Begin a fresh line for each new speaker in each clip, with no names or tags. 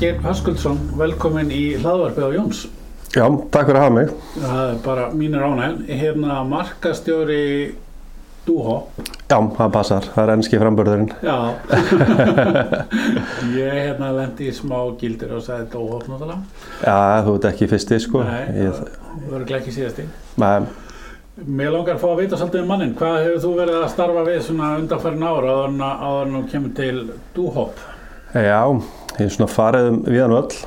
Ásgeir Höskuldsson, velkomin í hlaðvarpið á Jóns.
Já, takk fyrir að hafa mig.
Það er bara mínir ánægn. Hérna markastjóri Dúhó.
Já, það passar. Það er ennski frambörðurinn.
Já. ég hérna lendi í smá gildir og sagði Dúhó náttúrulega.
Já, þú ert ekki fyrsti, sko.
Nei,
Ég,
það verður ekki síðasti.
með,
Mér langar að fá að vita svolítið um mannin. Hvað hefur þú verið að starfa við svona undanfærin ára áður en þú kemur til Dúhó?
já, ég er svona farið um viðan öll.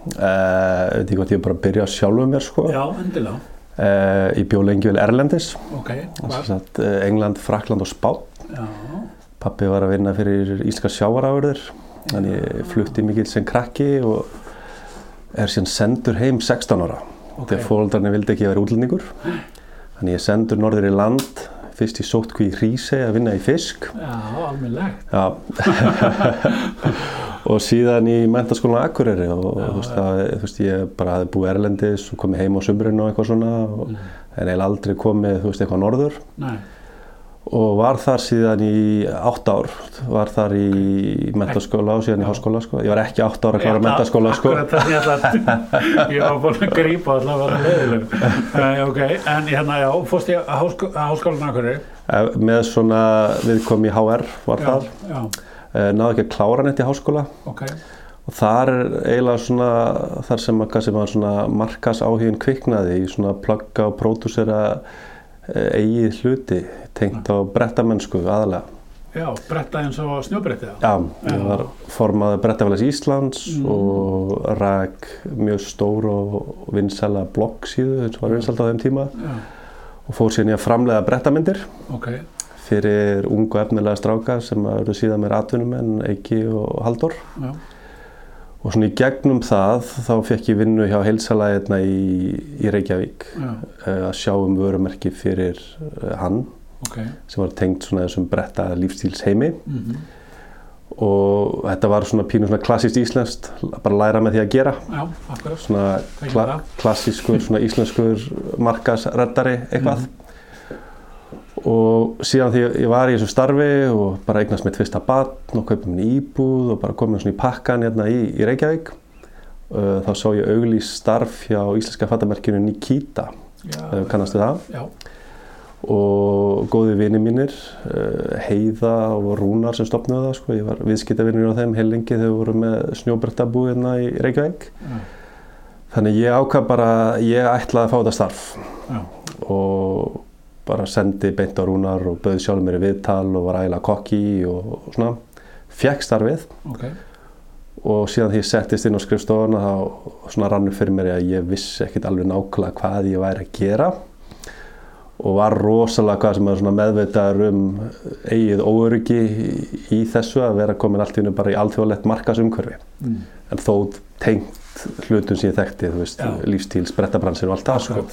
Uh, veit ekki hvort ég er bara að byrja sjálfum mér, sko.
Já, endilega.
Uh, ég bjó lengi vel Erlendis.
Ok, hvað?
eh, England, Frakland og Spán.
Já,
Pappi var að vinna fyrir íslenska sjávarafurðir. Þannig ég flutti mikið sem krakki og er síðan sendur heim 16 ára.
ok.
Þegar fólöldarnir vildi ekki vera útlendingur. Þannig ég sendur norður í land, fyrst í sótkví í Hrísei að vinna í fisk.
Já, almennilegt.
Já. og síðan í mentaskólan Akureyri og
Já,
þú, veist, það, þú veist, ég bara hafði búið erlendis og komið heim á sumbrinu og eitthvað svona og,
Mm.
en eiginlega aldrei komið, þú veist, eitthvað norður.
Nei,
og var þar síðan í átt ár, var þar í mentaskóla og síðan í háskóla sko. Ég var ekki átt ára að klára mentaskóla sko.
Ég ég var búin að grípa alltaf að vera leiðileg uh, ok, en hérna já, fórst ég að háskó, háskólan akkurir
Eh, með svona viðkom í HR var þar,
já,
Eh, náði ekki að klára neitt í háskóla.
Ok,
og þar er eiginlega svona þar sem að, sem að svona markas áhugin kviknaði í svona plugga og pródúsera eh, eigið hluti tengt á brettamennsku aðalega.
já, bretta eins og snjóbrettið
Já, ég
Já.
var formaður brettafélags Íslands
Mm.
og rak mjög stór og vinsæla bloggsíðu eins og var vinsælt á þeim tíma.
Já,
og fór síðan í að framlega brettamyndir
ok,
fyrir ungu efnilega stráka sem eru síðan mér atvinnumenn, Eiki og Halldór.
Já,
og svona í gegnum það þá fekk ég vinnu hjá heilsalæðina í, í Reykjavík
já,
eh, að sjá um vörumerki fyrir eh, hann
ok.
sem var tengt svona þessum bretta lífstíls heimi
mm
og þetta var svona pínu svona klassíst íslenskt bara læra með því að gera.
Já, akkurat.
Svona kla, klassískur svona íslenskur markasreddari eitthvað og síðan því ég var í þessu starfi og bara eignast mitt fyrsta barn og kaupið minni íbúð og bara komið svona í pakkan hérna í, í Reykjavík Uh, þá sá ég auglýs starf hjá íslenska fattamerkinu Nikita. Við kannastu það.
Já,
og góði vini mínir uh, Heiða og Rúnar sem stopnuðu það sko. ég var viðskiptavinnur á þeim heil lengi þegar við vorum með snjóbrettabú hérna í Reykjavík.
Já,
þannig ég ákvað bara ég ætlaði að fá þetta starf.
Já,
og bara sendi beint á Rúnar og bauði sjálfur mér í viðtal og var ægilega kokki og, og svona fekk starfið
ok
og síðan því ég settist inn á skrifstofuna þá svona rannu fyrir mér að ég vissi ekkert alveg nákvæmlega hvað ég væri að gera og var rosalega hvað sem er svona meðveitaður um eigið óöryggi í, þessu að vera komin allt í hennu bara í alþjóðlegt markasumhverfi
mm.
en þó tengt hlutum sem ég þekkti, þú veist,
Já.
lífstíls, brettabransir og allt það sko.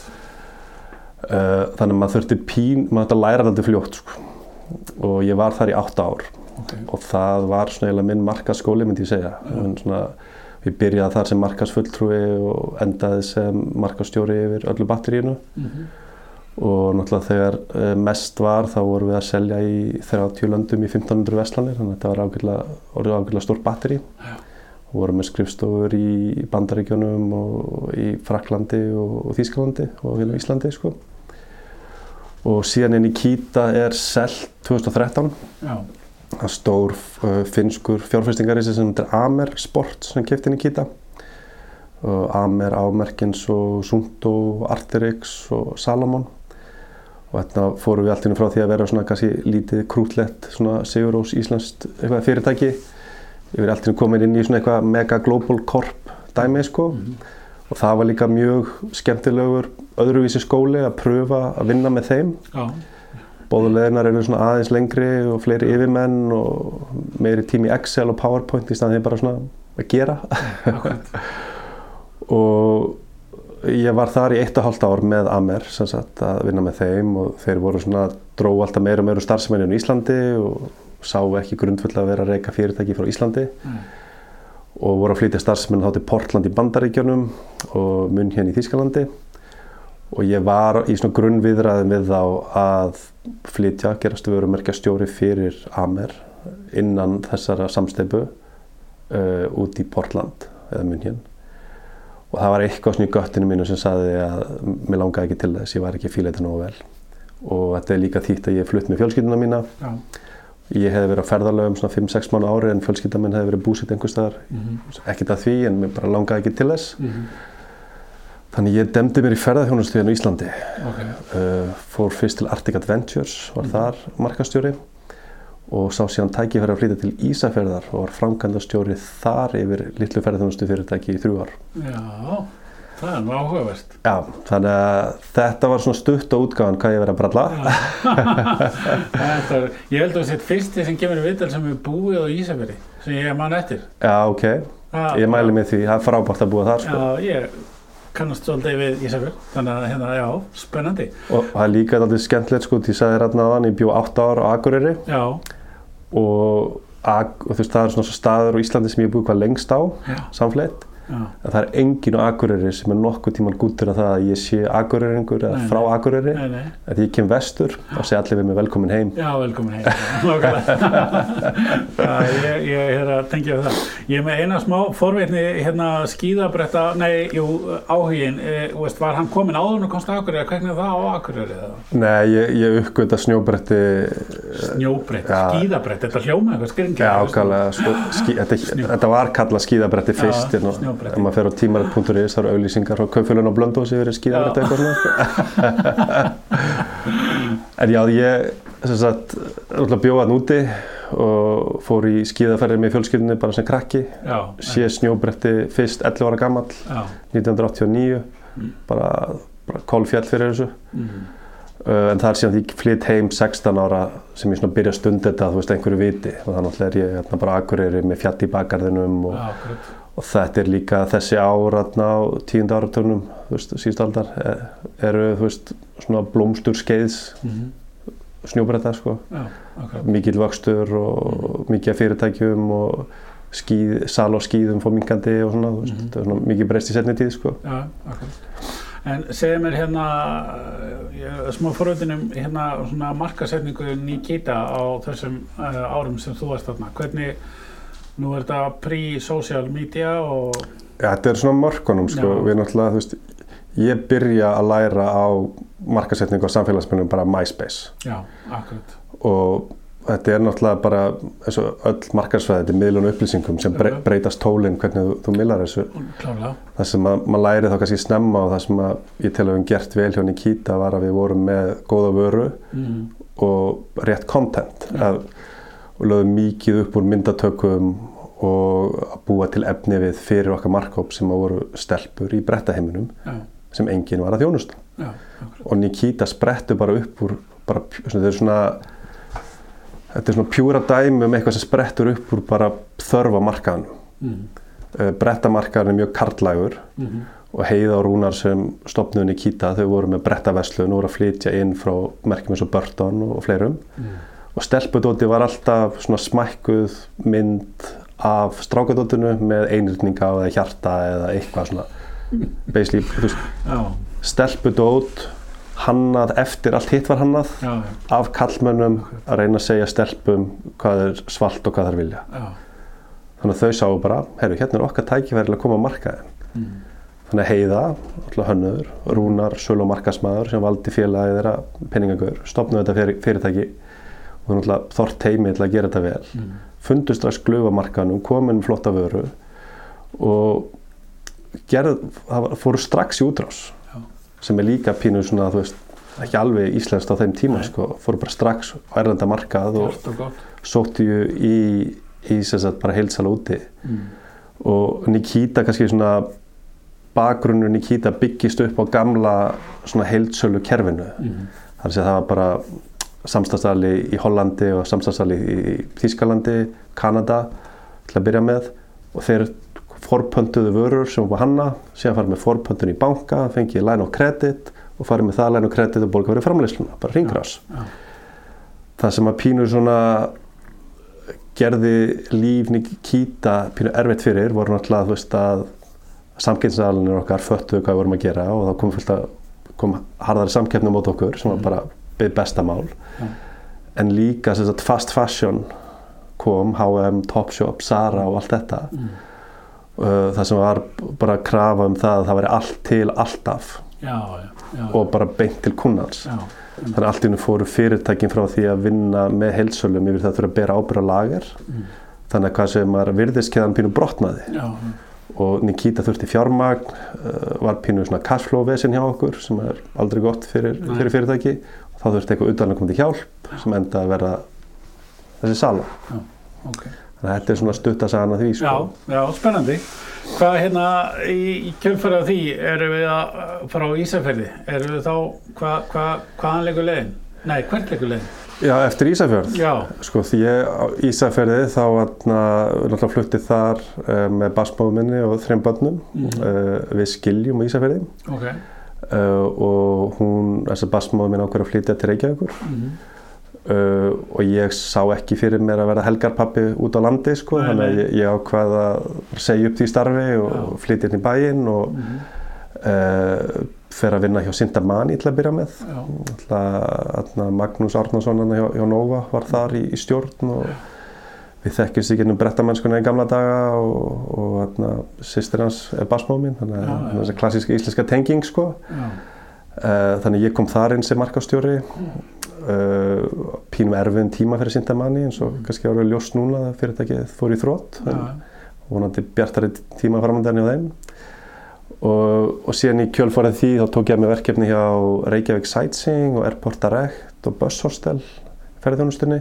Uh, þannig að maður þurfti pín, maður þurfti að læra þetta fljótt sko. og ég var þar í átta ár.
Ok,
og það var svona eiginlega minn markaskóli myndi ég segja. En svona, ég byrjaði þar sem markasfulltrúi og endaði sem markastjóri yfir öllu batterínu
mm
og náttúrulega þegar eh, mest var þá vorum við að selja í 30 löndum í 1500 veslanir þannig að þetta var ágætlega, orðið ágætlega stórt batteri
Já.
og vorum með skrifstofur í Bandaríkjunum og í Fraklandi og, og Þýskalandi og hérna Íslandi sko. Og síðan inn í Kíta er selt 2013
já,
það stór uh, finskur fjárfestingarísi sem heitir Amer Sport sem kefti inn í Kita og Amer, Ámerkins og Sundo, Arterix og Salomon. Og þetta fórum við allt inn frá því að vera svona kannski lítið krútlegt svona Sigurós Íslands eitthvað fyrirtæki. Ég verið allt inn komin inn í svona eitthvað mega global corp dæmi sko og það var líka mjög skemmtilegur öðruvísi skóli að pröfa að vinna með þeim. Bóðuleginar eru svona aðeins lengri og fleiri yfirmenn og meiri tími Excel og PowerPoint í staðin bara svona að gera. Og ég var þar í eitt og hálft ár með Amer sem sagt að vinna með þeim og þeir voru svona dró alltaf meira og meira starfsmennin í Íslandi og sá ekki grundfull að vera að reyka fyrirtæki frá Íslandi.
Nei.
Og voru að flytja starfsmenn þá til Portland í Bandaríkjunum og munn hérna í Þýskalandi. Og ég var í svona grunnviðræðum við þá að flytja, gerast vörumerkja stjóri fyrir Amer innan þessara samsteipu uh, út í Portland eða München og það var eitthvað svona í göttinu mínu sem saði að mér langaði ekki til þess, ég var ekki fíla þetta nógu vel. Og þetta er líka þýtt að ég flutt með fjölskylduna mína.
Já.
Ég hefði verið á ferðalögum svona 5-6 mánu ári en fjölskylda minn hefði verið búsitt einhver staðar
Mhm.
ekkert að því en mér bara langaði ekki til þess
Mhm.
þannig ég demdi mér í ferðarþjónustu hérna á Íslandi
Ok.
uh, fór fyrst til Arctic Adventures var þar markastjóri og sá síðan tækifæri að flytja til Ísafjörðar og var framkvæmdastjóri þar yfir litlu ferðarþjónustu fyrirtæki í þrjú ár
Já, það er nú áhugavert.
Já, þannig að þetta var svona stutt á útgáðan hvað ég verið að bralla
er, ég held að þetta er fyrsti sem kemur í viðtal sem er búið á Ísafjörði, sem ég man eftir.
Já, ok,
Það-
ég mæli með því, það er frábært að búa þar sko.
Já, ég kannast svolítið við Ísafjörð, þannig að hérna, já, spennandi.
og það er líka alltaf skemmtilegt sko, því sagði hérna aðan, ég bjó 8 ár á Akureyri
Já,
og, og þú veist, það er svona staður á Íslandi sem ég en það er engin á Akureyri sem er nokkuð tíman gúttur að það að ég sé Akureyringur eða frá. Akureyri
nei, nei,
að ég kem vestur þá sé allir við mig velkomin heim
já, velkomin heim. Nákvæmlega. Já, ég, ég er að tengja það. Ég er með eina smá forveitni, hérna, skíðabretta, nei, jú, áhugin, e, veist, var hann komin áður en komst að Akureyri, hvernig er það á Akureyri? eða?
Nei, ég, ég uppgöta snjóbretti
Snjóbrett,
Já.
skíðabrett, þetta hljóma eitthvað skringi.
Já, ákvæmlega, sko, þetta, var kallað skíðabretti
Já,
fyrst
snjóbretti.
ef maður fer á tímarit.is þá eru auðlýsingar frá kaupfélun og blöndósi yfir skíðabretti eitthvað svona sko. En já, ég sem sagt, náttúrulega bjóða hann úti og fór í skíðaferðir með fjölskyldunni bara sem krakki
Já,
sé snjóbretti fyrst 11 ára gamall
já,
1989
Mm.
bara, bara kólfjall fyrir þessu
mm,
uh, en það er síðan því ég flytt heim 16 ára sem ég svona byrja að stunda þetta þú veist einhverju viti og þannig er ég hérna, bara akureyri með fjall í bakgarðinum og,
akkurat.
Og þetta er líka þessi áratna á tíund áraturnum þú veist, síðust aldar eh, eru veist svona blómstur skeiðs
Mhm,
snjóbretta sko
Já, akkurat.
mikill vöxtur og mikið fyrirtækjum og skíð, sal og skíðum fór minkandi og svona, þú veist,
Mhm.
svona mikið breyst í setni tíð sko
Já, akkurat. En segja mér hérna, smá forveitinum, hérna svona markasetningu Nikita á þessum uh, árum sem þú varst þarna. Hvernig, nú er þetta pre-social media og,
Ja, þetta er svona mörkunum sko,
Já.
við náttúrulega, þú veist, ég byrja að læra á markasetningu á samfélagsmennum bara MySpace
já, akkurat.
og þetta er náttúrulega bara eins og öll markarsvæði, þetta er miðlun og upplýsingum sem bre breytast tólinn hvernig þú, þú miðlar þessu.
Klálega.
Það sem að, maður læri þá kannski snemma og það sem að ég tel að við höfum gert vel hjá Nikita var að við vorum með góða vöru
Mm,
og rétt content
Já.
að, og lögum mikið upp úr myndatökum og að búa til efni við fyrir okkar markhóp sem að voru stelpur í brettaheiminum
já,
sem enginn var að þjónusta.
Já,
og Nikita sprettu bara upp úr bara, svona, er svona þetta er svona pjúra dæmi um eitthvað sem sprettur upp úr bara þörfa markaðanum
Mm,
uh, brettamarkaðan er mjög karlægur
mm,
og Heiða og Rúnar sem stopnuðu Nikita þau voru með brettaverslun og voru að flytja inn frá merkjum eins og Burton og fleirum.
Mm,
og stelpudóti var alltaf svona smækkuð mynd af strákadótinu með einrýtninga eða hjarta eða eitthvað svona. Basically, þú veist, stelpudót hannað eftir allt hitt var hannað
já, já,
af kallmönnum að reyna að segja stelpum hvað er svalt og hvað þær vilja.
Já,
þannig að þau sáu bara, herru, hérna er okkar tækifæri til að koma að markaðin
mm,
þannig að Heiða, alltaf hönnur Rúnar, sölu og markasmaður sem valdi félagið þeirra penningagur stopnaði þetta fyrir, fyrirtæki. Og hún alltaf þort teimi til að gera þetta vel.
Mm,
fundu strax glufa markanum, komin flotta vöru og gerð, fóru strax í útrás
Já.
sem er líka pínu svona, þú veist, ekki alveg íslenskt á þeim tíma, sko, fóru bara strax á erlenda markað og
og
sóttu í, í sagt bara heilsala úti.
Mm,
og Nikita kannski svona bakgrunnur Nikita byggist upp á gamla svona heilsölu kerfinu
mm,
þar sé það var bara samstagsali í Hollandi og samstagsali í Þýskalandi, Kanada til að byrja með. Og þeir forpöntuðu vörur sem var hanna síðan farið með forpöntun í banka fengið line of credit og farið með það line of credit og borga verið framleysluna, bara ringrás
já,
það sem að pínu svona gerði líf Nikita pínu erfitt fyrir voru náttúrulega þú veist að samkynnsæðalinir okkar föttuðu hvað við vorum að gera og þá kom fullt að kom harðari samkeppni mot okkur sem var bara byggð besta mál
Já.
en líka sagt fast fashion kom, H&M, Topshop, Zara og allt þetta
Mm.
uh, það sem var bara að krafa um það að það væri allt til alltaf
Já, já, já.
og bara beint til kunnans þannig að allt í hennu fóru fyrirtækin frá því að vinna með heilsölum yfir það að þurfa að bera ábyrð á lager
Mm.
þannig að hvað sem var virðiskeðan pínu brotnaði og Nikita þurfti fjármagn uh, var pínu svona cashflow vesin hjá okkur sem er aldrei gott fyrir, fyrir fyrirtæki þá þurfti eitthvað utan að koma til hjálp sem enda að vera þessi sala
ok.
þannig að þetta er svona stuttasagan að því
Já,
sko.
já, spennandi. Hvað hérna í, í kjölfæra því erum við að fara á Ísafjörði? Erum við þá, hvað, hvað, hvaðan leikur leiðin? Nei, hvert leikur leiðin?
Já, eftir Ísafjörð
Já,
sko því ég á Ísafjörði þá atna, náttúrulega flutti þar uh, með basmáðu minni og þreim börnum
Mhm.
uh, við skiljum á Ísafjörði
ok.
Uh, og hún, þessi basmáðu minni ákveður að flytja til Reykjavíkur.
Mm
uh, og ég sá ekki fyrir mér að vera helgarpappi út á landi sko,
Nei,
þannig að ég, ég ákvað að segja upp því starfi og
Já.
flytja inn í bæinn og
Mhm.
uh, fer að vinna hjá Sintamani til að byrja með.
Já,
Alltaf, Magnús Árnason hann hjá, hjá Nova var þar í, í stjórn og við þekkist í gennum brettamennskuna í gamla daga og, og atna, sýstir hans er basmáð mín þannig að
já.
þessi klassíska íslenska tenging sko. uh, þannig að ég kom þar inn sem markastjóri. Uh, pínum erfinn tíma fyrir Sintamani eins og kannski árið ljóst núna að fyrirtækið fór í þrótt en vonandi bjartari tíma framöndan hjá þeim. Og, og síðan í kjölfarið því þá tók ég með verkefni hjá Reykjavík Sightseeing og Airport Direct og Bus Hostel ferðjónustunni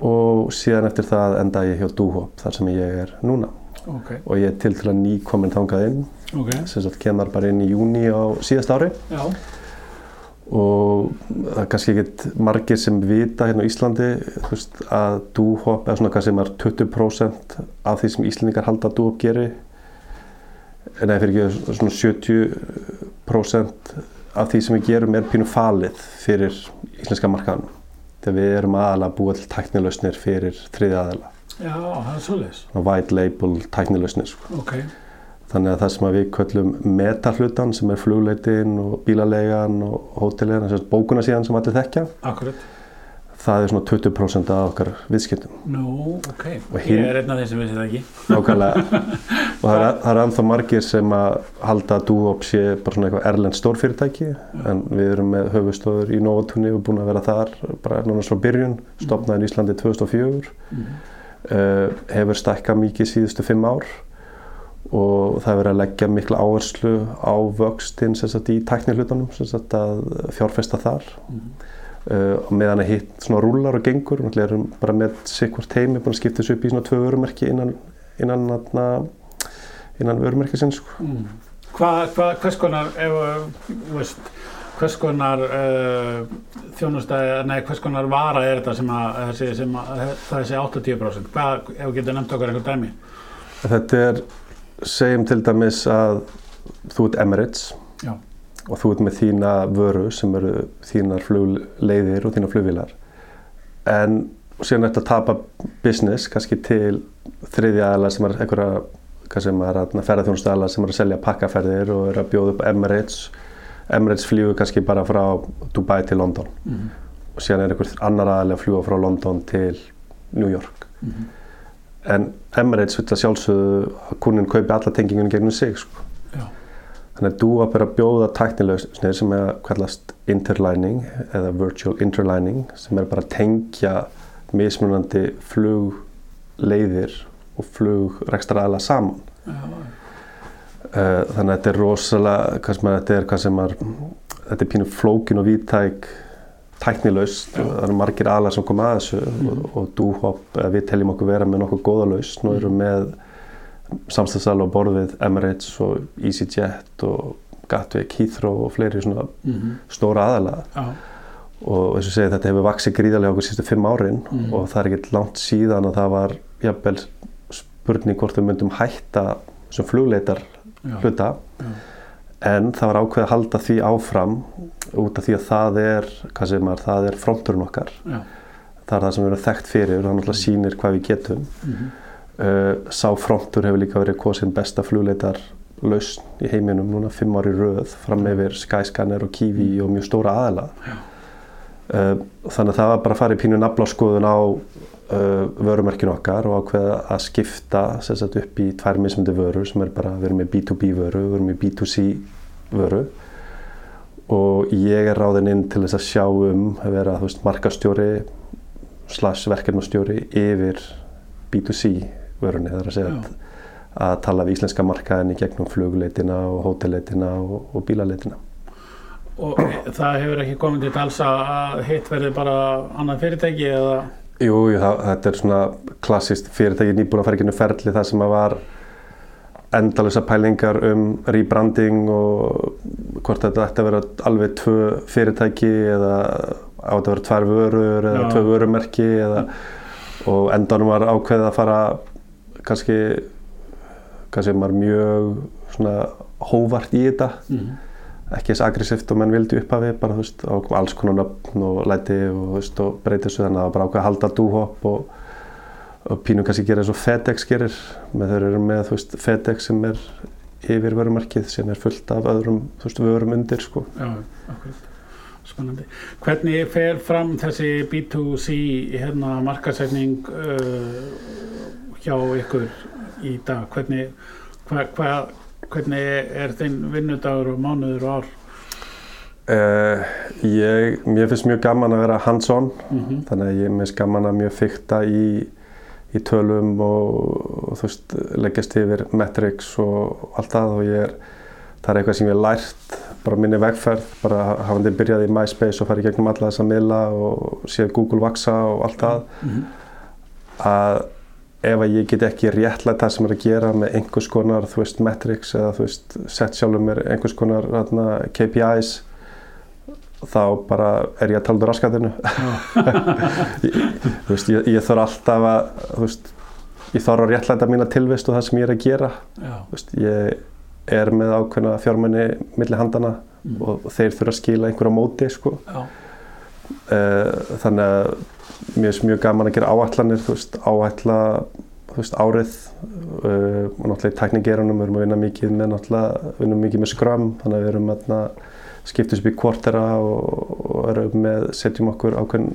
og síðan eftir það enda ég hjá Dúhop þar sem ég er núna.
Ok,
og ég er til til að nýkomin þangað inn.
Ok,
sem sagt kemur bara inn í júni á síðast ári.
Já,
og það er kannski ekkert margir sem vita hérna á Íslandi veist, að Dúhop er svona hvað sem er 20% af því sem Íslandingar halda að Dúhop geri. Nei fyrir ekki svona 70% af því sem við gerum er pínu falið fyrir íslenska markaðan þegar við erum aðalega að búa til tæknilausnir fyrir þriði aðala
já, það er svoleiðis,
white label tæknilausnir sko.
ok,
Þannig að það sem að við köllum metahlutan sem er flugleitin og bílalegan og hótelin, þess að bókuna síðan sem allir þekkja,
akkurat,
það er svona 20% af okkar viðskiptum.
nú, ok, ég er einn af þeim sem vissi það ekki,
Nákvæmlega. og það er, er ennþá margir sem að halda að Duop sé bara svona eitthvað erlend stórfyrirtæki en við erum með höfustofur í Novatúni og búin að vera þar bara nánast frá byrjun, stopnaðin í Íslandi 2004,
Mhm.
uh, hefur stækkað mikið síðustu fimm ár og það er verið að leggja mikla áherslu á vöxtinn í tæknihlutunum fjárfesta þar
Mhm.
Uh, og meðan að hitt svona rúlar og gengur og náttúrulega erum bara með sikkvort heimi búin að skipta þessu upp í svona tvö vörumerki innan innan, innan, innan vörumerkisins sko.
Mm. Hvað, hva, hvers konar, ef, veist, hvers konar uh, þjónustæði, nei, hvers konar vara er þetta sem að, þessi, sem að þessi 80%, hvað, ef þú getur nefnt okkur eitthvað dæmi?
Þetta er, segjum til dæmis að þú ert Emirates
Já.
Og þú ert með þína vöru sem eru þínar flugleiðir og þínar flugvilar en síðan ertu að tapa business kannski til þriðja aðla sem er einhverja sem er að ferðarþjónustæðala sem er að selja pakkaferðir og er að bjóða upp Emirates Emirates flýgur kannski bara frá Dubai til London
Mm
og síðan er einhver annar aðlega að fljúa frá London til New York
-hmm.
en Emirates vil að sjálfsögðu að kunin kaupi alla tengingunum gegnum sig sko.
Já.
Þannig að Dúap er að bjóða tæknilegsnir sem er að kallast interlining eða virtual interlining sem er bara að tengja mismunandi flugleiðir og flugrekstra aðla saman.
Já,
Uh, þannig að þetta er rosalega hvað sem er, þetta er hvað sem er þetta er pínu flókin og víðtæk tæknilaust
Já.
það eru margir aðlar sem koma að þessu og, og Dúhop, eða við teljum okkur vera með nokkuð góða laust og erum með samstagsal á borð við Emirates og EasyJet og Gatwick, Heathrow og fleiri svona
Mhm.
stóra aðalega
Já.
og eins og segið þetta hefur vaksið gríðarlega okkur sístu fimm árin
Mhm.
og það er ekkert langt síðan að það var jafnvel spurning hvort við myndum hætta sem flugleitar hluta
Já.
en það var ákveð að halda því áfram út af því að það er er, það er fronturinn okkar
Já.
það er það sem við erum þekkt fyrir og það náttúrulega sýnir hvað við getum
Mhm.
uh, sá frontur hefur líka verið kosin besta flugleitar lausn í heiminum núna fimm ári röð fram yfir Skyscanner og Kiwi og mjög stóra aðela uh, þannig að það var bara að fara í pínu naflaskoðun á uh, vörumerkinu okkar og ákveða að skipta sagt, upp í tvær mismundi vörur sem er bara, við erum með B2B vöru, við erum með B2C vöru. Og ég er ráðinn inn til þess að sjá um að vera veist, markastjóri slags verkefnastjóri yfir B2C vörunni, það er að segja að, að tala við íslenska markaðin í gegnum flugleitina og hótelleitina og, og bílaleitina.
Og það hefur ekki komið til tals að hitt verði bara annað fyrirtæki eða?
Jú, það, þetta er svona klassist fyrirtæki nú ferli það sem að var endalösa pælingar um rebranding og hvort þetta ætti að vera alveg tvö fyrirtæki eða á þetta að vera tvær vörur eða Já. tvö vörumerki eða, og endanum var ákveðið að fara kannski kannski maður mjög svona hóvart í þetta. Mm -hmm ekki eins aggressíft og menn vildi upphafi bara þú veist, og alls konar nöfn og læti og þú veist, og breytið þessu þannig að bara ákveð að halda dúhopp og, og pínu kannski gera eins og FedEx gerir. Með þeir eru með, þú veist, FedEx sem er yfir vörumarkið sem er fullt af öðrum, þú veist, vörum undir sko.
Já, akkurat, spennandi. Hvernig fer fram þessi B2C hérna markasætning uh, hjá ykkur í dag, hvernig hvað hva, hvernig er þinn vinnudagur og mánuður og ár?
Uh, ég, mér finnst mjög gaman að vera hands-on mm -hmm. þannig að ég finnst gaman að mjög fykta í, í tölum og, og veist leggjast yfir metrics og allt það og ég er það er eitthvað sem ég hef lært bara minni vegferð, bara hafandi byrjað í MySpace og farið gegnum alla þessa miðla og séð Google vaksa og allt það mm -hmm. að ef að ég get ekki réttlega það sem er að gera með einhvers konar þú veist metrics eða þú veist sett sjálfur mér einhvers konar ratna, KPIs þá bara er ég að tala um raskatinu þú veist ég, ég þarf alltaf að þú veist ég þarf að réttlega mína tilvist og það sem ég er að gera. Þú veist ég er með ákveðna fjármenni millir handana mm. og þeir þurfa að skila einhverja móti sko. Já. Eh, þannig að mér finnst mjög gaman að gera áætlanir, þú veist, áætla þú veist, árið uh, og náttúrulega í tækningerunum við erum að vinna mikið með náttúrulega, við vinnum mikið með Scrum þannig að við erum að skiptast upp í kvartera og, og erum með, setjum okkur ákveðin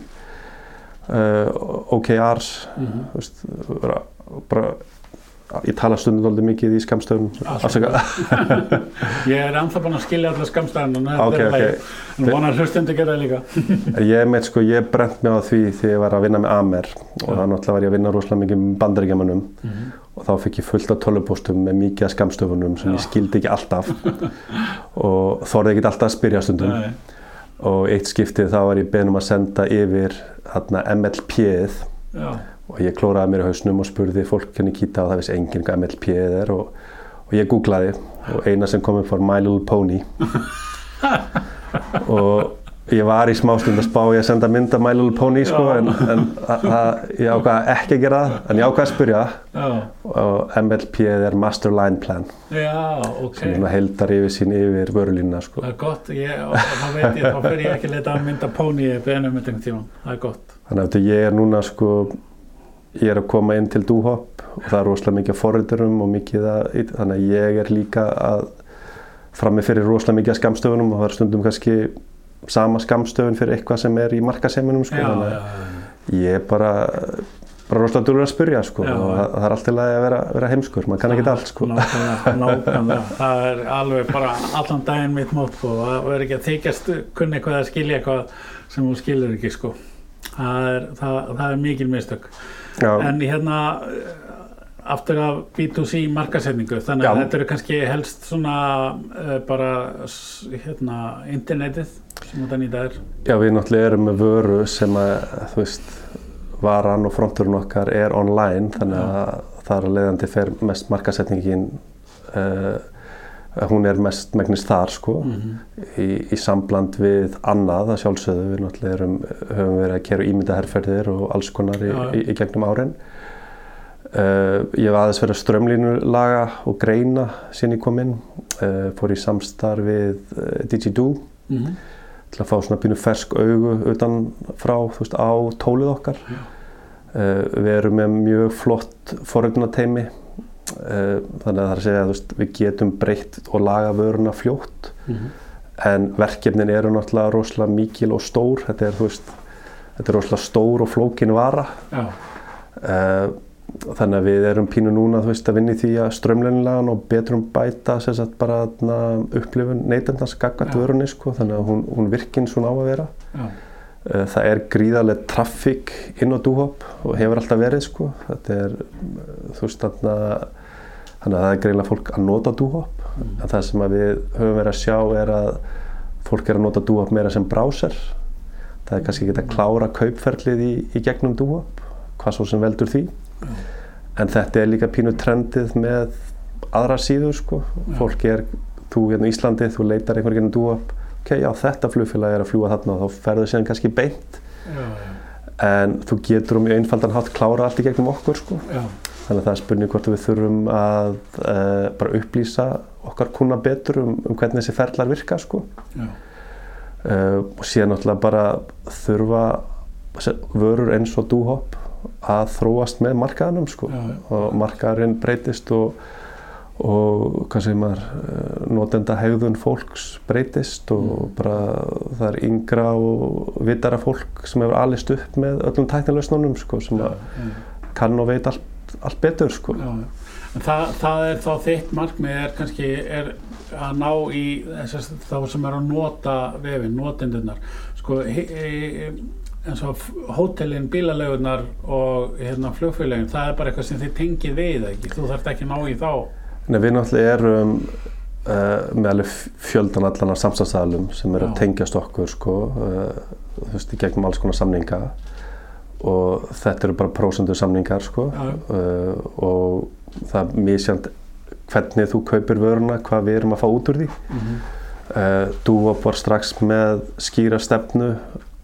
uh, OKRs mm -hmm. þú veist, bara Ég tala stundum doldið mikið í skamstöðum
Ég er anþá búinn að skilja allar skamstöðun og okay, okay. en vonar hlustundi gera líka
Ég meit sko, ég brent mig á því þegar ég var að vinna með Amer og ja. þannig var ég að vinna rosalega mikið með bandaríkjamanum mm -hmm. og þá fikk ég fullt af tölupóstum með mikið af skamstöðunum sem ja. ég skildi ekki alltaf og þorði ekki alltaf að spyrja stundum Nei. og eitt skiptið þá var ég beðnum að senda yfir MLP-ið og ég klóraði mér í hausnum og spurði fólk henni kýta og það vissi enginn hvað MLP er og, og ég googlaði og eina sem kom upp var My Little Pony. Og ég var í smástund að spá ég að senda mynda My Little Pony sko en, en ég ákvaði ekki að gera það en ég ákvaði að spurja og MLP er Master Line Plan
Já, ok.
sem heldar yfir sín yfir vörulínuna sko.
Það er gott, ég, þá veit ég, þá fyrir ég ekki að leta að mynda Pony eða ennum með þengum tíma, það er gott.
Þannig að ég er núna sko ég er að koma inn til Dúhopp og það er rosalega mikið forröldurum og mikið að, þannig að ég er líka að frammi fyrir rosalega mikið að skamstöfunum og það er stundum kannski sama skamstöfun fyrir eitthvað sem er í markaseiminum sko, þannig að ég er bara bara rosalega dúlur að spurja sko já, og það, það er alltaf að vera, vera heimskur, maður kann ekki allt sko.
Nákvæmlega, það er alveg bara allan daginn mitt mót sko, það verður ekki að þykjast kunni eitthvað að skilja eitthvað sem þú skilur ekki sko, það er, það, það er mikil mistök. Já. en hérna aftur af B2C markasetningu þannig að Já. þetta eru kannski helst svona uh, bara hérna internetið sem þetta nýta er
Já við náttúrulega erum með vöru sem að þú veist varan og fronturinn okkar er online þannig að það er að leiðandi fer mest markasetningin uh, hún er mest megnist þar sko mm -hmm. í, í sambland við annað að sjálfsögðu við náttúrulega erum, höfum verið að kera ímyndaherrferðir og alls konar í, ja. í, í gegnum árin uh, ég hef aðeins verið að strömlínulaga og greina sín í kominn uh, fór í samstarf við uh, DigiDo mm -hmm. til að fá svona bínu fersk augu utan frá þú veist á tólið okkar ja. við erum með mjög flott forögnateimi Eh, þannig að það er að segja að veist, við getum breytt og laga vöruna fljótt mm -hmm. en verkefnin eru náttúrulega rosalega mikil og stór þetta er, veist, þetta er rosalega stór og flókin vara Já. uh, þannig að við erum pínu núna veist að vinni því að strömlenilegan og betrum bæta sagt bara na, upplifun neytendans gaggat
Já.
vörunni sko þannig að hún, hún virkinn svona á að vera
Já,
Uh, það er gríðarlega traffík inn á dúhop og hefur alltaf verið sko þetta er uh, þú veist þarna þannig að það er greiðlega fólk að nota dúhop
Mm.
en það sem við höfum verið að sjá er að fólk er að nota dúhop meira sem browser það er kannski ekki að klára kaupferlið í, í gegnum dúhop hvað svo sem veldur því
Já.
en þetta er líka pínu trendið með aðra síður sko
Já.
fólk er, þú hérna í Íslandi þú leitar einhver gegnum dúhop ok, já þetta flugfélag er að fljúa þarna og þá ferðu síðan kannski beint
já, já,
en þú getur um einfaldan hátt klára allt í gegnum okkur sko. þannig að það er spurning hvort við þurfum að uh, bara upplýsa okkar kuna betur um, um hvernig þessi ferlar virka sko. uh, og síðan náttúrulega bara þurfa vörur eins og dúhopp að þróast með markaðanum sko. Og markaðurinn breytist og, og hvað segir maður uh, notenda hegðun fólks breytist og
Mm.
bara það er yngra og vitara fólk sem hefur alist upp með öllum tæknilausnunum sko, sem
já.
kann og veit allt, allt betur sko.
Já, það, það er þá þitt markmið er kannski er að ná í þess, þá sem er að nota vefin, notendunar sko, he, he, eins og hótelin, bílalegunar og hérna flugfélagin, það er bara eitthvað sem þið tengið við ekki, þú þarft ekki að ná í þá
Nei, við náttúrulega erum uh, með alveg fjöldan allan af samstæðsalum sem eru að tengjast okkur sko, uh, þú veist, í gegnum alls konar samninga og þetta eru bara prósendu samningar sko, uh, og það er misjant hvernig þú kaupir vöruna, hvað við erum að fá út úr því.
mm -hmm.
Dúop var strax með skýra stefnu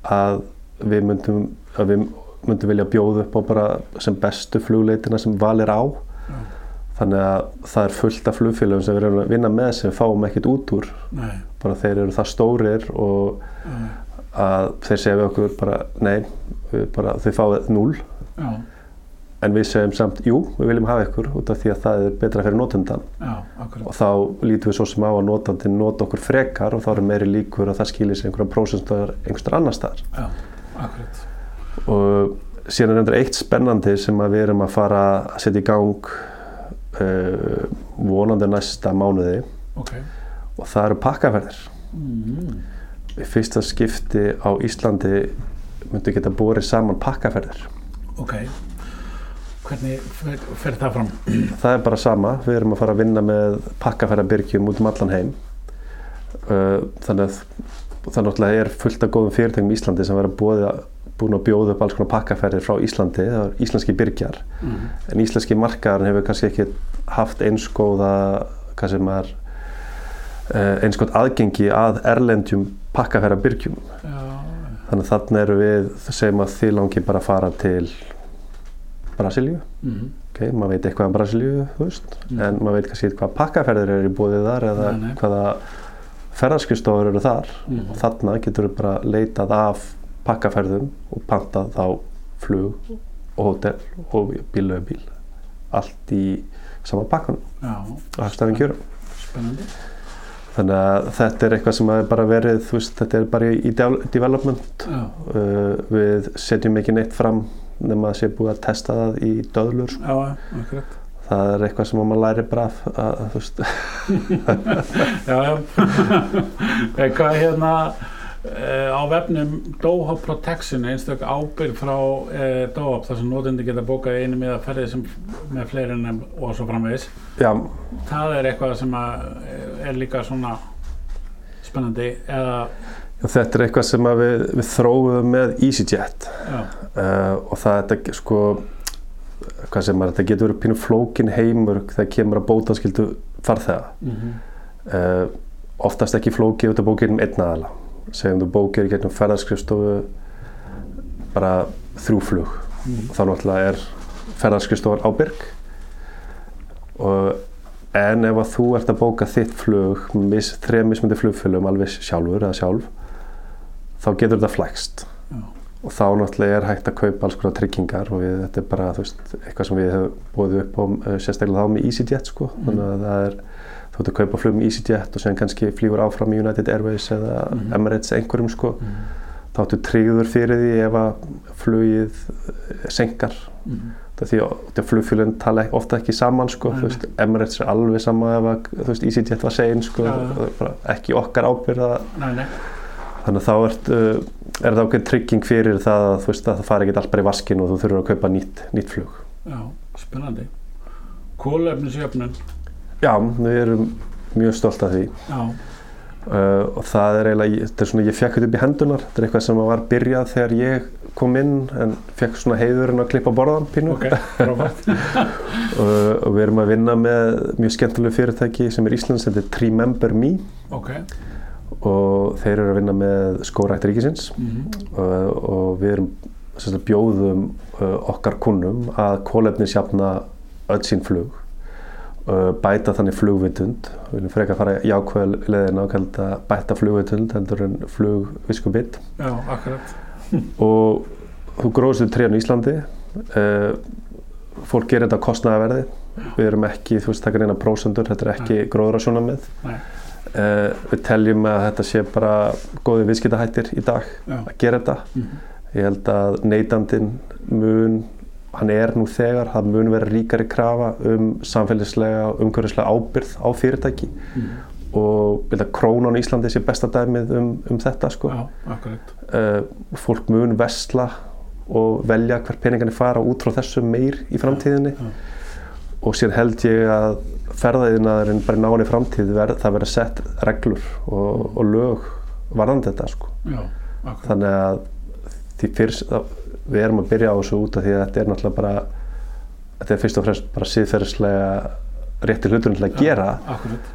að við myndum, að við myndum vilja bjóða upp á bara sem bestu flugleitina sem valir á.
Já.
Þannig að það er fullt af flugfélögum sem við erum að vinna með sem fáum ekkert út úr.
Nei,
Bara þeir eru það stórir og
já,
að þeir segja við okkur bara nei, bara, þið fáið núl.
já,
En við segjum samt, jú, við viljum hafa ykkur út af því að það er betra fyrir notendan.
já, akkurat
Og þá lítum við svo sem á að notandinn nota okkur frekar og þá eru meiri líkur að það skilir sér einhverja prósentar einhverjar annar staðar.
Já, akkurat
Og síðan er endur eitt spennandi sem við erum að fara að setja í gang uh, vonandi næsta mánuði
Ok
og það eru pakkaferðir.
mm.
Fyrsta skipti á Íslandi myndu geta borið saman pakkaferðir.
Ok Hvernig fer, fer það fram?
Það er bara sama, við erum að fara að vinna með pakkaferðabyrgjum út um allan heim. Uh, Þannig að það náttúrulega er fullt af góðum fyrirtækjum í Íslandi sem verður búið, búin að bjóða upp alls konar pakkaferðir frá Íslandi, það er íslenski byrgjar.
Mm.
En íslenski markaðarinn hefur kannski ekki haft einskóða, sem er, uh, einskóð aðgengi að erlendjum pakkaferðabyrgjum.
Já,
Þannig að þarna eru við, segjum að þið langi bara að fara til Brasilíu.
mm.
Ok, maður veit eitthvað um Brasilíu, þú veist,
Mm.
en maður veit kannski hvað pakkaferðir eru í bóðið þar eða
Nei, nei.
hvaða ferðarskistofur eru þar.
Mm.
Og þarna getur við bara leitað af pakkaferðum og pantað þá flug og hótel og bílaugbíl. Allt í sama pakkanum
Já,
og hagstafinn kjörum.
spennandi
Þannig að þetta er eitthvað sem er bara verið, þú veist, þetta er bara í de- development. Uh, við setjum ekki neitt fram nema að sé búið að testa það í döðlur. Sko.
já, akkurat
Það er eitthvað sem maður læri bara af, að, þú veist,
Já, já Eitthvað hérna á vefnum Dohop Protection einstök ábyrg frá uh, Dohop þar sem notendi geta bókað einu miða ferði sem með fleiri en og svo framvegis.
Já,
það er eitthvað sem að, eh, er líka svona spennandi eða
þetta er eitthvað sem að við, við þróum með EasyJet. Uh, og það er sko hvað sem er, þetta getur verið pínu flókin heimur þegar kemur að bótaskildu farþega.
Mm
uh, oftast ekki flókið út af bókir um einn aðala segjum þú bókir í gegnum ferðarskrifstofu bara þrjúflug
mm.
og þá náttúrulega er ferðarskrifstofar ábyrg og en ef að þú ert að bóka þitt flug mis, þrejum mismundi flugfélum alveg sjálfur eða sjálf þá getur þetta flækst
Já.
og þá náttúrulega er hægt að kaupa alls konar tryggingar og við, þetta er bara veist, eitthvað sem við hefum bóðið upp á uh, sérstaklega þá með EasyJet sko.
Mm.
þannig að það er þú ert að kaupa flug með EasyJet og sen kannski flýgur áfram í United Airways eða
Mhm.
Emirates einhverjum sko.
Mm.
þá áttu tryggður fyrir því ef að flugið senkar
Mhm.
því að, flugfélagin tala ofta ekki saman sko, þú veist, Emirates er alveg sama ef að, veist, EasyJet var sein sko, bara ekki okkar ábyrða
Nei, nei.
þannig að þá ert, uh, er það okkur trygging fyrir það að, veist, að það fari ekki allt bara í vaskin og þú þurfur að kaupa nýtt, nýtt flug
Já, spennandi. Kólefnisjöfnun.
Já, við erum mjög stolt af því. Uh, og það er eiginlega, þetta er svona, ég fekk þetta upp í hendunar, þetta er eitthvað sem var byrjað þegar ég kom inn en fekk svona heiðurinn að klippa borðan pínu.
Ok, frábært.
og, og við erum að vinna með mjög skemmtilegu fyrirtæki sem er Íslands, þetta er Tremember Me.
Ok.
og þeir eru að vinna með skórækt ríkisins.
Mm
og, og við erum sagt, bjóðum uh, okkar kunnum að kólefnisjafna öll sín flug. uh, bæta þannig flugvitund við viljum frekar fara jákvæða leðina og kalla þetta bæta flugvitund heldur en flugviskubitt
Já, akkurat.
og þú gróðst við trénu í Íslandi uh, fólk gerir þetta á kostnaðaverði við erum ekki, þú veist, taka reyna prósendur þetta er ekki gróðrasjóna með
Nei.
uh, við teljum að þetta sé bara góði viðskiptahættir í dag
Já.
að gera þetta
Mhm.
ég held að neytandin mun hann er nú þegar, það mun vera ríkari krafa um samfélagslega og umhverfislega ábyrð á fyrirtæki
Mhm.
og krónan í Íslandi sé besta dæmið um, um þetta sko.
Já, akkurat.
uh, fólk mun vesla og velja hver peningarnir fara út frá þessu meir í framtíðinni
Já.
og sér held ég að ferðaðinaðurinn bara í náinni framtíð ver, það verður sett reglur og, og lög varðandi þetta sko.
Já, akkurat.
þannig að því fyrst við erum að byrja á þessu út af því að þetta er náttúrulega bara þetta er fyrst og fremst bara síðferðislega rétti hluturinn til að gera
Akkurat.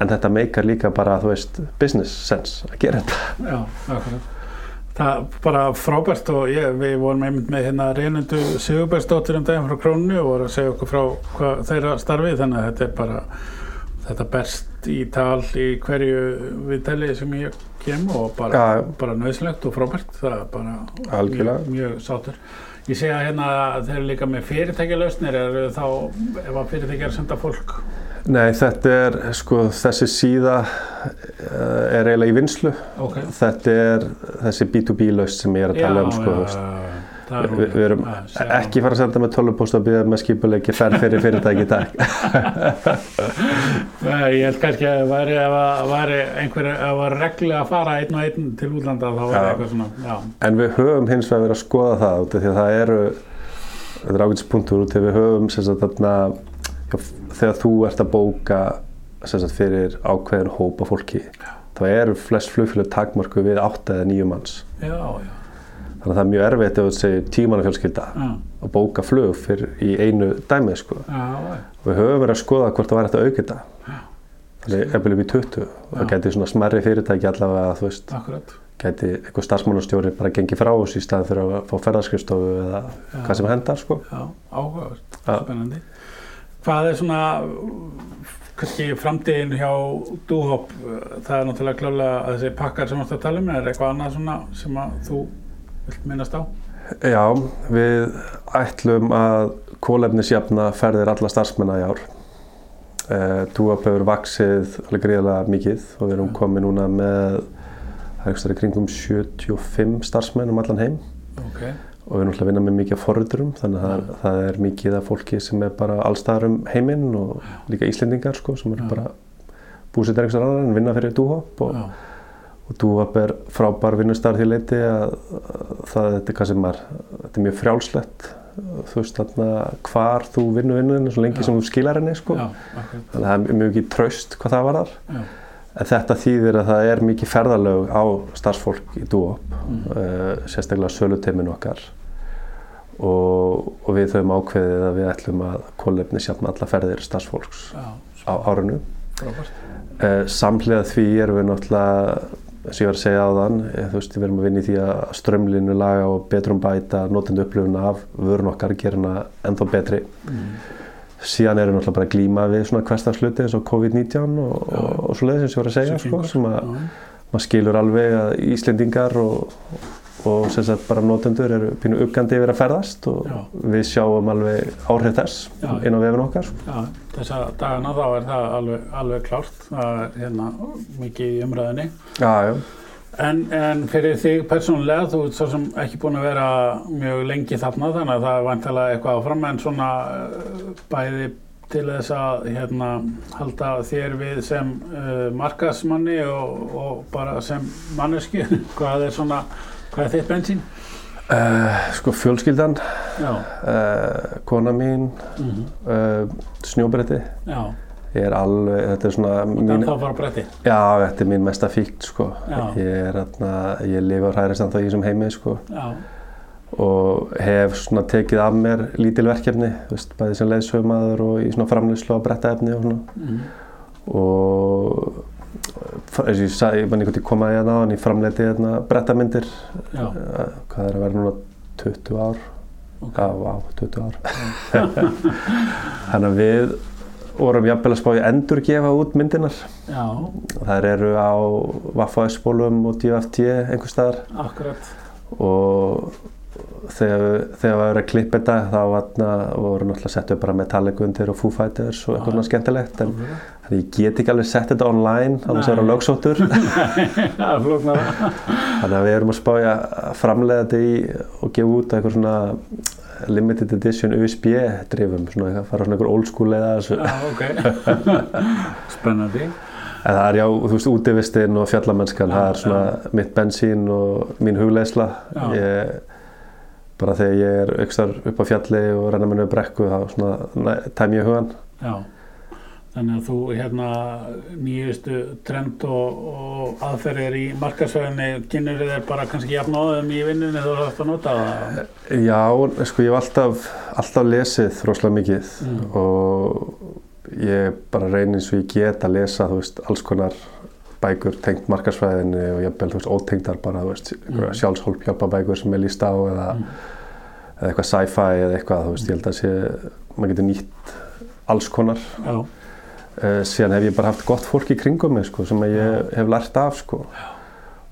en þetta meikar líka bara þú veist business sense að gera þetta
Já, akkurat. Það er bara frábært og ég, við vorum einmitt með hérna reynendu Sigurbergsdóttir um daginn frá Krónu og voru að segja okkur frá hvað þeirra starfi þannig að þetta er bara þetta berst í tal í hverju viðtali sem ég kem og bara,
Já.
bara nöðslegt og frábært. Það er bara mjög, mjög sátur Ég segja hérna að þeir eru líka með fyrirtækjalausnir. Eru þá ef að fyrirtækja að senda fólk?
Nei, þetta er, sko, þessi síða uh, er eiginlega í vinslu.
Ok.
Þetta er þessi B2B laust sem ég er að tala um, sko,
já, það er
Vi, við erum
að sjá.
ekki fara að senda með tölvupóst og byggja með skipuleiki ferð fyrir fyrirtæki í dag.
Ég held kannski að það væri einhver, það var reglulega að fara einn og einn til útlanda þá var
Já.
eitthvað svona, já,
En við höfum hins vegar verið að skoða það út af því að það eru, þetta er ágætispunktur út af því að við höfum sagt þarna, þegar þú ert að bóka sagt fyrir ákveðin hópa fólki, þá eru flest flugfélög takmarku við 8 eða 9 manns.
já, já,
Þannig að það er mjög erfitt ef þú segir tímanna fjölskylda
já,
að bóka flug fyrir í einu dæmi sko. og við höfum verið að skoða hvort það var eftir að auka þetta. Þannig eftir upp í 20 og það geti svona smerri fyrirtæki allavega þú veist,
akkurat,
geti einhver starfsmannastjóri bara gengið frá þessu í staðin fyrir að fá ferðarskristofu eða hvað sem hendar sko.
já, áhugavert, spennandi. Hvað er svona, kannski framtíðin hjá Dúhop, það er náttúrulega klálega að þessi pakkar sem þú ert að tala um, er eitthvað annað svona sem að þú vilt minnast á?
Já, við ætlum að kólefnisjafna ferðir alla starfsmenna í ár. Uh, Dúap hefur vaksið alveg gríðarlega mikið og við erum komið núna með í kringum 75 starfsmenn um allan heim.
Ok,
og við erum alltaf að vinna með mikið af forriturum þannig að er, það er mikið af fólki sem er bara allstaðar um heiminn og líka Íslendingar sko, sem eru
Já.
bara búsettir einhvers annar en vinna fyrir Dúhop og,
já,
og Dúhop er frábær vinnustar því leiti að, að það þetta er hvað sem er þetta er mjög frjálslegt þú veist þarna hvar þú vinnu vinnunni svo lengi
Já.
sem þú skilar henni sko.
já, akkurat,
þannig að það er mjög mikið traust hvað það var þar en þetta þýðir að það er mikið ferðalög á starfsfólk í Dúop
Mm.
uh, sérstaklega söluteimin okkar og, og við höfum ákveðið að við ætlum að kólefni sjálfna alla ferðir starfsfólks
já,
á árinu.
frábært,
Uh, samhliða því erum við náttúrulega, og ég var að segja á þann, þú veist, við erum að vinna í því að strömlinu laga og betrum bæta notendu upplifuna af vörun okkar, gera hana ennþá betri.
mm.
Síðan erum við náttúrulega bara að glíma við svona hverstagsluti eins og COVID-19 og,
Já.
og, og svo leiðis eins og ég var að segja, sko, sem að maður skilur alveg að Íslendingar og, og sem sagt bara notendur eru pínu uggandi yfir að ferðast og
Já.
við sjáum alveg áhrif þess
Já.
inn á vefin okkar.
Já, þessa dagana þá er það alveg, alveg klárt, það er hérna mikið í umræðinni.
Já.
En, en fyrir þig persónulega, þú ert svo sem ekki búin að vera mjög lengi þarna þannig að það er vantilega eitthvað áfram en svona uh, bæði til þess að hérna, halda þér við sem uh, markasmanni og, og bara sem mannesku, hvað er svona, hvað er þitt bensín?
Uh, sko fjölskyldan, uh, kona mín,
mm
uh, snjóbretti.
já,
Ég er alveg, þetta er svona
mín...
mín,
þá fara bretti.
já, þetta er mín mesta fíkt sko.
Já.
Ég er þarna, ég lifa og hræðist ennþá í þessum heimi sko.
Já,
og hef svona tekið af mér lítil verkefni, veist, bæði sem leiðsögumadur og í svona framlýslu á brettaefni og svona.
mm,
og eins og ég sagði, ég man einhvern veginn komaði hérna á en ég framleiti hérna brettamyndir
já,
uh, hvað er að vera núna 20 ár?
Ok.
já, á, 20 ár. Þannig að við vorum jafnvel að spá í endurgefa út myndinar
Já,
þær eru á Vaffa-spólum og DFT einhver staðar.
Akkurat.
og þegar, þegar við erum að klippa þetta þá vatna, voru náttúrulega sett upp bara Metallica undir og Foo Fighters og eitthvað svona skemmtilegt en Þannig ég get ekki alveg sett þetta online á þess að vera lögsóttur. Þannig að við erum að spája að framlega þetta í og gefa út eitthvað svona limited edition USB drifum, svona að fara svona einhver old school eða þessu.
Já, ok. Spennandi.
En það er já, þú veist, útivistinn og fjallamennskan, það er svona mitt bensín og mín hugleisla. Ég, bara þegar ég er aukstar upp á fjalli og renna minni upp brekku, þá tæm ég hugan.
Já. Þannig að þú hérna nýjustu trend og, og aðferðir í markasvæðinni kynur þér bara kannski jafn áðum í vinnunni þú þarfst að nota það.
Já, sko ég hef alltaf, alltaf lesið rosalega mikið
Mm.
og ég bara reyni eins og ég get að lesa, þú veist, alls konar bækur tengt markarsfræðinni og jafnvel, þú veist, ótengdar bara, þú veist,
Mm.
sjálfshólp hjálpabækur sem er líst á eða,
Mm.
eða eitthvað sci-fi eða eitthvað, þú veist, ég held að sé, maður getur nýtt alls konar.
Já,
Uh, síðan hef ég bara haft gott fólk í kringum mig, sko, sem ég hef lært af, sko.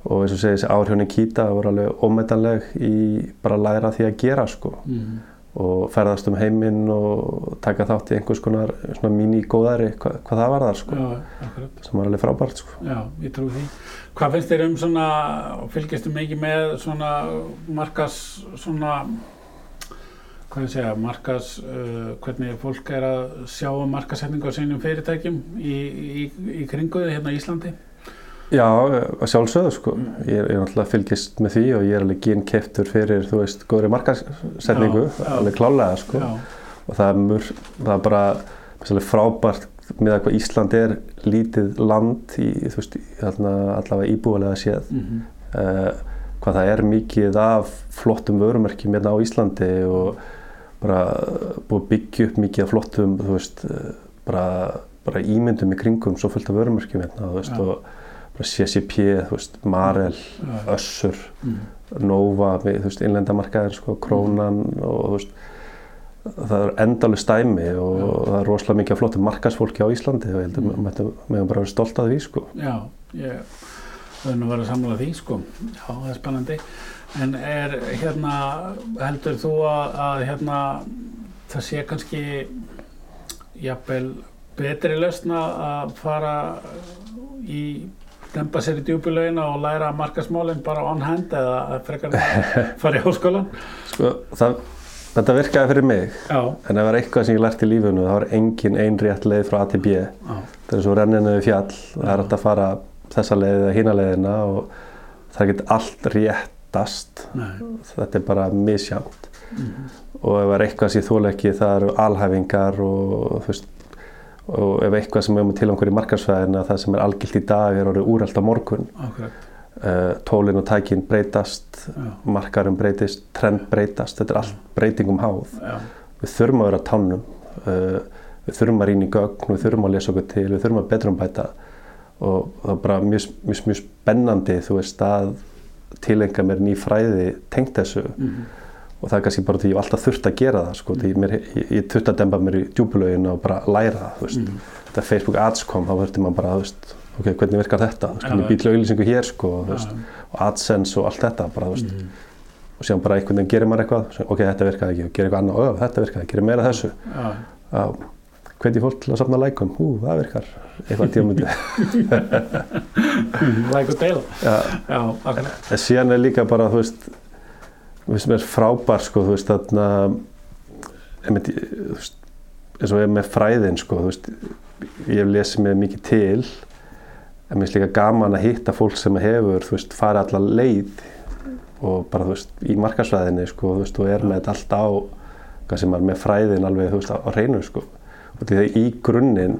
Og eins og segir þessi árhjónin Kíta voru alveg ómetanleg í bara að læra því að gera, sko
mm.
Og ferðast um heiminn og taka þátt í einhvers konar svona míní-góðæri hva, hvað það var þar sko,
já,
sem var alveg frábært sko.
Já, ég trú því. Hvað finnst þér um svona, fylgistu mikið með svona markas, svona, hvað ég segja, markas, uh, hvernig fólk er að sjá um markasetningu á sínum fyrirtækjum í, í, í kringuðu hérna í Íslandi?
Já, að sjálfsögðu sko, ég er, náttúrulega fylgist með því og ég er alveg gín keftur fyrir, þú veist, góðri
já.
alveg klálega sko.
Já,
og það er, mur, það er bara alveg frábært með að hvað Ísland er lítið land í, þú veist, allavega íbúalega séð.
Mm
uh, hvað það er mikið af flottum vörumerkjum hérna á Íslandi og bara búið að byggja upp mikið af flottum þú veist, eh, bara, bara ímyndum í kringum svo fullt af vörumerkjum hérna þú veist,
Já.
og CCP, Marel, Össur,
mm.
Nova, innlendamarkaðin, sko, Krónan og veist, það er endalega stæmi og
Já.
það er rosalega mikið af flottum markasfólki á Íslandi og ég heldur
Mm.
að við höfum bara verið stolt að því, sko.
já, ég verður nú að vera að samla því, sko. Já, það er spennandi. En er hérna, heldur þú að, að hérna, það sé kannski jafnvel betri lausna að fara í dempa sér í djúbulögina og læra markasmálinn bara on hand eða að frekar að fara í háskólan?
sko það, þetta virkaði fyrir mig
Já,
En það er eitthvað sem ég lært í lífunu þá er engin ein rétt leið frá A til B. Það er svo renninu við fjall, það er hægt að fara þessa leið eða hína leiðina og það er ekki allt réttast.
nei.
Þetta er bara misjánt.
Mm
Og ef það er eitthvað sem ég þóla ekki það eru alhæfingar og, þú veist, og ef eitthvað sem er með tilangur í markarsvæðina það sem er algilt í dag er orðið úrælt á morgun.
Akkurat,
Uh, tólin og tækin breytast,
já,
markarum breytist, trend breytast, þetta er allt breytingum háð.
já,
við þurfum að vera tánum. Uh, við þurfum að rýna í gögn við þurfum að lesa okkur til, við þurfum að betrum bæta. Og það er bara mjög, mjög, mjög spennandi þú veist að tilenga mér ný fræði tengt þessu.
Mm
og það er kannski bara því ég hef alltaf þurft að gera það sko, því mér, ég, ég þurft að demba mér í djúbulögin og bara læra veist,
Mhm.
þetta Facebook ads kom þá þurfti maður bara, veist, ok, hvernig virkar þetta? Hvernig býtla auðlýsingu hér sko, veist, og AdSense og allt þetta bara, veist,
mhm,
og síðan bara einhvern veginn gerir maður eitthvað, ok, þetta virkaði ekki og gerir eitthvað annað, og þetta virkaði, gerir meira þessu.
Já,
hvernig fólk til að safna lækum, hú, það virkar eitthvað tímamundi
like og deila.
Já,
já,
en síðan er frábær, sko, þú veist, þarna einmitt, þú veist, eins og ég með fræðin, sko, þú veist ég hef lesið mig mikið til en mér er líka gaman að hitta fólk sem hefur, þú veist, farið allar leið og bara, þú veist, í markarsvæðinni, sko, þú veist, og er með þetta allt á hvað sem er með fræðin alveg, þú veist, á, á hreinu, sko. Og því að í grunninn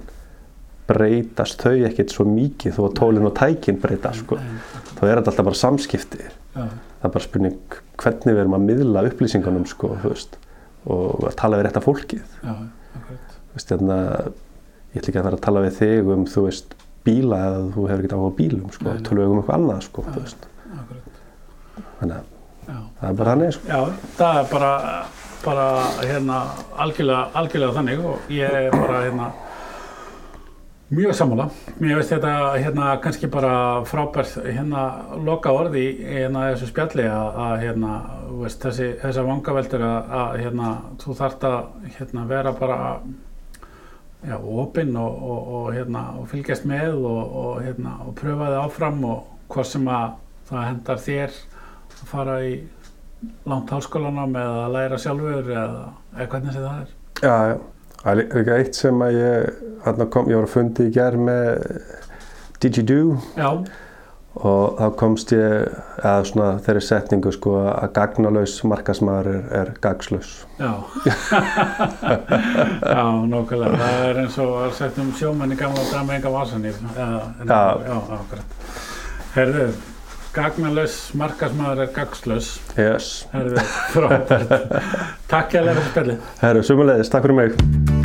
breytast þau ekkert svo mikið þó að tólinn og tækin breytast, sko. Þá er þetta alltaf bara samskipti.
Já,
það er bara spurning hvernig við erum að miðla upplýsingunum sko, þú veist, og að tala við rétta fólkið.
Já, akkurat.
Þú veist, hérna, ég ætla ekki að vera að tala við þig um þú veist, bíla eða þú hefur ekki áhuga bílum sko,
nei.
tölum við um eitthvað annað sko, þú veist.
akkurat,
þannig að
já.
það er bara þannig sko.
Já, það er bara, bara hérna algjörlega, algjörlega þannig og ég er bara hérna mjög sammála. Mér veist þetta hérna kannski bara frábært hérna loka orði hérna þessu spjalli að, hérna veist, þessi, þessar vangaveldur að, að hérna þú þarft að hérna vera bara já, opinn og, og, og hérna og fylgjast með og, og hérna og pröfa þið áfram og hvað sem að það hendar þér að fara í langt háskólanám eða að læra sjálfur eða, eða hvernig sem það er.
Já, já, það er líka eitt sem að ég, hérna kom, ég var að fundi í gerð með Digidoo
Já,
og þá komst ég að svona þeirri setningu sko að gagnalaus markasmaður er, er gagslaus.
já. já, nokkulega. Það er eins og að setja um sjómenn í gamla dag með enga vasanýr. Já,
Já.
já, akkurat. Herðu, gagnalaus markasmaður er gagslaus.
Yes.
Herðu, frábært. Takk hjá fyrir spilið.
Herru, sumulegis, takk fyrir mig.